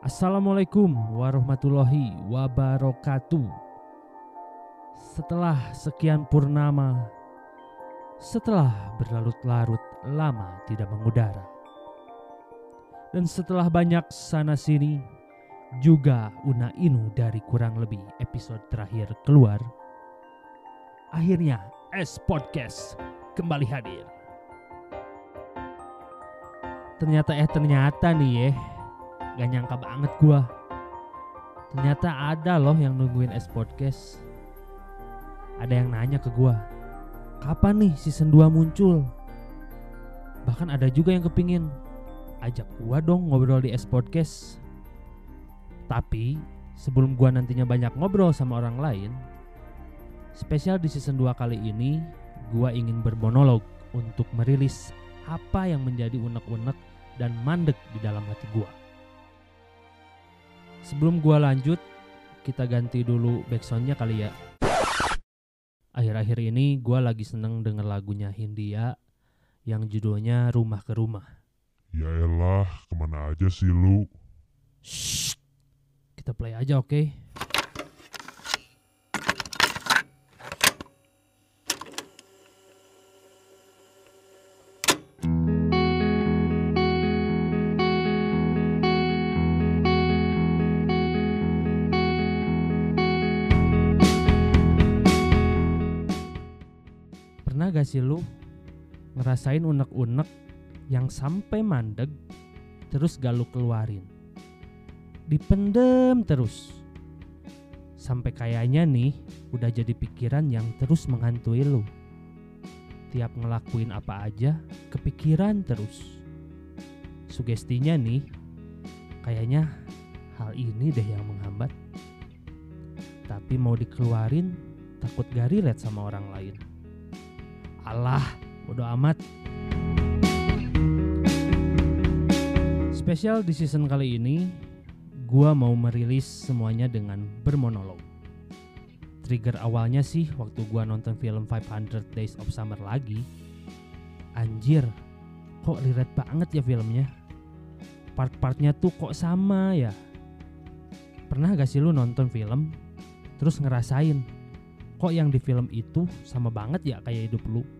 Assalamualaikum warahmatullahi wabarakatuh. Setelah sekian purnama, setelah berlarut-larut lama tidak mengudara, dan setelah banyak sana-sini, juga una inu dari kurang lebih episode terakhir keluar, akhirnya S Podcast kembali hadir. Ternyata eh ternyata nih ya, gak nyangka banget gua. Ternyata ada loh yang nungguin S Podcast. Ada yang nanya ke gua, kapan nih season 2 muncul? Bahkan ada juga yang kepingin ajak gua dong ngobrol di S Podcast. Tapi sebelum gua nantinya banyak ngobrol sama orang lain, spesial di season 2 kali ini gua ingin bermonolog untuk merilis apa yang menjadi unek-unek dan mandek di dalam hati gua. Sebelum gua lanjut, kita ganti dulu backsoundnya kali ya. Akhir-akhir ini gua lagi seneng denger lagunya Hindia yang judulnya Rumah ke Rumah. Ya elah, ke mana aja sih lu? Shh, kita play aja oke? Pernah gak sih lu ngerasain unek-unek yang sampai mandeg terus gak lu keluarin? Dipendem terus. Sampai kayaknya nih udah jadi pikiran yang terus menghantui lu. Tiap ngelakuin apa aja kepikiran terus. Sugestinya nih kayaknya hal ini deh yang menghambat. Tapi mau dikeluarin takut gak relate sama orang lain. Alah, bodo amat. Spesial di season kali ini, gua mau merilis semuanya dengan bermonolog. Trigger awalnya sih waktu gua nonton film 500 Days of Summer lagi. Anjir, kok relate banget ya filmnya. Part-partnya tuh kok sama ya. Pernah gak sih lu nonton film terus ngerasain kok yang di film itu sama banget ya kayak hidup lu?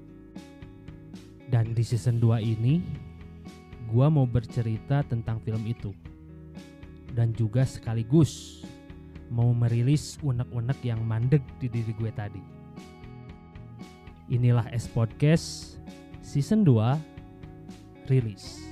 Dan di season 2 ini gua mau bercerita tentang film itu. Dan juga sekaligus mau merilis unek-unek yang mandek di diri gue tadi. Inilah S Podcast season 2 rilis.